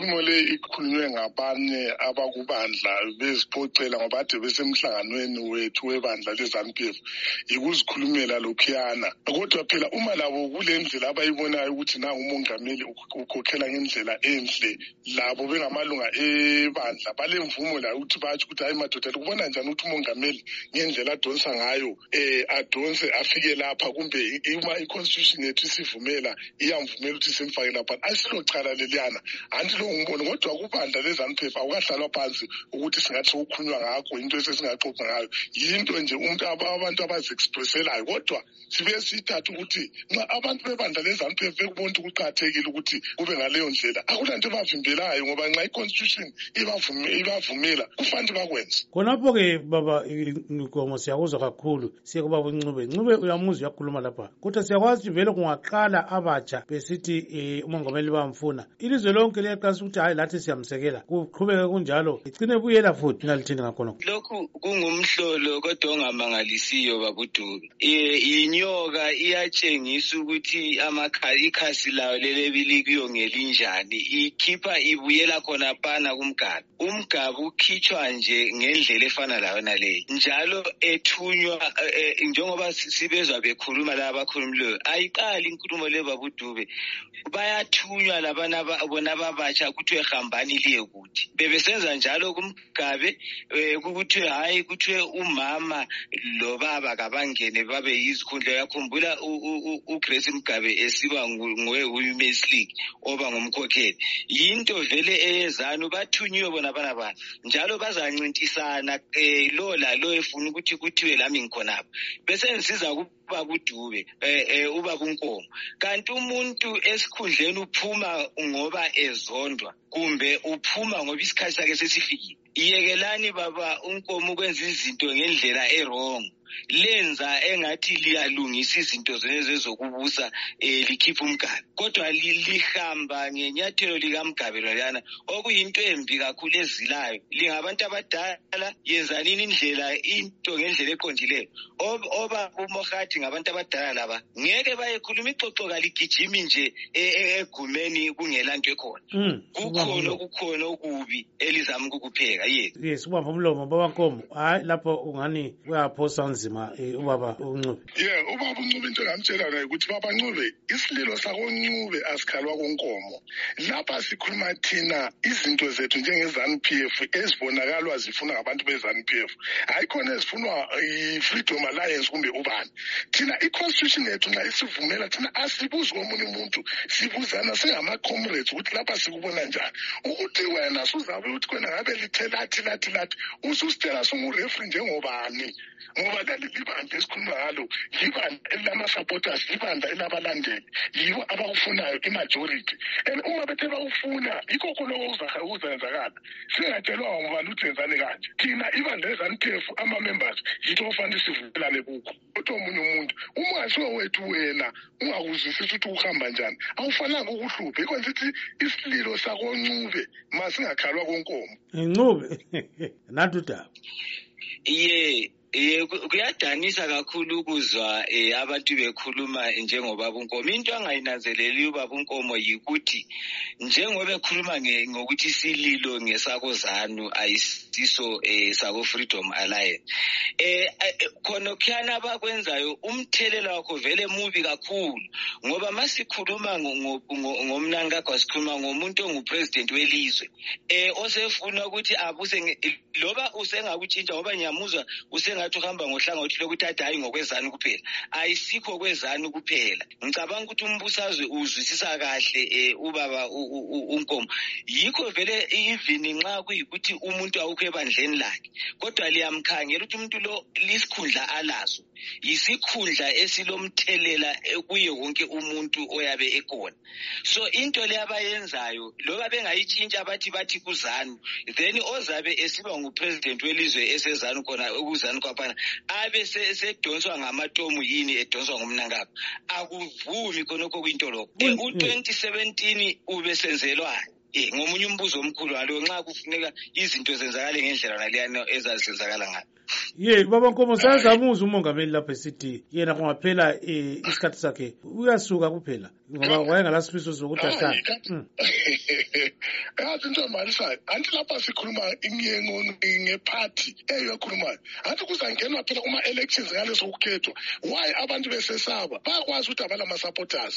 inkulumo le ikhulunywe ngabanye abakubandla bezixoxela ngoba ade besemhlanganweni wethu webandla le-zanu p f yikuzikhulumela lokhuyana kodwa phela uma labo kule ndlela abayibonayo ukuthi nangu umongameli ukhokhela ngendlela enhle labo bengamalunga ebandla balemvumo layo ukuthi batsho ukuthi hayi madoda likubona njani ukuthi umongameli ngendlela adonsa ngayo um adonse afike lapha kumbe uma i-constitution yethu isivumela iyamvumela ukuthi simfake lapha asilo chala leliyana anti lo ngumbono kodwa kubandla lezanuphepha awukahlalwa phansi ukuthi singathi sokukhulunywa ngakho into esesingaxoxa ngayo yinto nje umuntu abantu abazi-expresselayo kodwa sibuye siyithathe ukuthi nxa abantu bebandla lezanuphepha bekubona ukuthi kuqakathekile ukuthi kube ngaleyo ndlela akula nto ebavimbelayo ngoba nxa i-constitution ibavumela kufanele bakwenze khonapho-ke baba nkomo siyakuzwa kakhulu siyekuba buncube ncube uyamuzwa uyakhuluma lapha kodwa siyakwazi ukuthi vele kungaqala abatsha besithi um umongameli bamfuna ilizwe lonke liyaqalisa ukuthi hhayi lathi siyamsekela kuqhubeke kunjalo icine buyela futhi ingalithini ngakhona lokhu kungumhlolo kodwa ongamangalisiyo babuduka inyoka iyatshengisa ukuthi ikhasi layo lelebilikuyo ngelinjani ikhipha ibuyela khona pana kumgala umgagu ukhitshwa nje ngendlela efana layona leyi njalo ethunywa eh, eh, njengoba sibezwa bekhuluma laba abakhulumileyo ayiqali inkulumo le babudube bayathunywa labana bona babatsha kuthiwe hambani liye kuthi bebesenza njalo kumgabe eh, kuthiwe hhayi kuthiwe umama lobaba kabangene babe yizikhundla uyakhumbula ugrace mgabe esiba ngowe-women's league oba ngumkhokheli yinto vele eyezani bathunyiwe bona bana bana njalo bazancintisana um lo lalo efuna ukuthi kuthiwe lami ngikhonapho besengisiza uba kudube um eh, eh, uba kunkomo kanti umuntu esikhundleni uphuma ngoba ezondwa kumbe uphuma ngoba isikhathi sakhe sesifikile yekelani baba unkomo ukwenza izinto ngendlela erong lenza engathi liyalungisa izinto zenezi ezokubusa um eh, likhipha umgabe kodwa lihamba ngenyathelo likamgabe lolana okuyinto embi kakhulu ezilayo lingabantu abadala yenzanini indlela into ngendlela eqondileyo oba umohathi ngabantu abadala laba ngeke bayekhuluma ixoxo kaligijimi nje e, e, egumeni kungela nto ekhona Mm. kukhona okukhona okubi elizama ukukupheka yes yes ubamba umlomo baba nkomo hayi lapho ungani uyaphosa nzima eh, ubaba uncube ye yeah, ubaba uncube into engamtshela naye ukuthi baba ncube isililo sakoncube asikhalwa konkomo lapha sikhuluma thina izinto zethu njengezanu p f ezibonakalwa zifunwa ngabantu bezanu p f hayi khona ezifunwa yi-freedom alliance kumbe ubani thina i-constitution yethu nxa isivumela thina asibuzi komunye umuntu sibuzana singama-comrades ukuthi lapha sikubona njani ukuthi wena suzabe ukuthi kwena ngabe lithe lathi lathi lathi ususitshela sungurefri njengobani ngoba leli libandla esikhuluma ngalo libandla elilama-supporters libandla elilabalandeli yibo abakufunayo imajority and uma bethe bakufuna yikho khonoko kuzenzakala singatshelwanga ngubani ukuthi yenzani kanje thina ibandla lezanitefu ama-members yitho okufanele sivumelane kukho kodwa omunye umuntu uma ungasiwe wethu wena ungakuzwisisi ukuthi ukuhamba njani awufananga ukuhluphe yikho nsithi isililo sakoncube masingakhalwa konkomo ncube nathi udaba ye yeah. Eh, ku- kuyadanisa kakhulu ukuzwa eh, abantu bekhuluma njengobaba unkomo into angayinanzeleli ubaba unkomo yikuthi njengoba ekhuluma nge- ngokuthi isililo ngesakozanu ayisiso eh, sako-freedom alliance eh, eh, khonokhuyana abakwenzayo umthelela wakho vele mubi kakhulu ngoba masikhuluma ngo- ngo- ngo- ngomnankagwa sikhuluma ngomuntu ongupresident welizwe eh osefuna ukuthi abuse loba usengakutshintsha ngoba ngiyamuzwa usengathi uhamba ngohlangothi lokuthi athi hhayi ngokwezani kuphela ayisikho kwezani kuphela ngicabanga ukuthi umbusazwe uzwisisa kahle um ubaba unkomo yikho vele even nxa kuyikuthi umuntu awukho ebandleni lakhe kodwa liyamkhangela ukuthi umuntu lo lisikhundla alaso yisikhundla esilomthelela kuye wonke umuntu oyabe ekhona so into le abayenzayo loba bengayitshintsha bathi bathi kuzanu then ozabe esiba ngupresident welizwe esezanu khona ukuzanu kwaphana abe sedonswa ngamatomu yini edonswa ngumnankabo akuvumi khonokho kwinto lokho u-2017 ubesenzelwani Eh, ngomunye umbuzo omkhulu ngaloyo nxa kufuneka izinto zenzakale ngendlela naleyana ezazenzakala ngayo ye baba nkomo sazamuza umongameli lapho esithi yena kungaphela um isikhathi sakhe uyasuka kuphela ngoba wayengalasifiso sokuthi ahlale hmm. yazi into emanisayo anti lapha sikhuluma ngephathi eyo ekhulumayo anti kuzangenwa phela kuma-elections ngaleso kukhethwa why abantu besesaba bayakwazi ukuthi abalamasupporters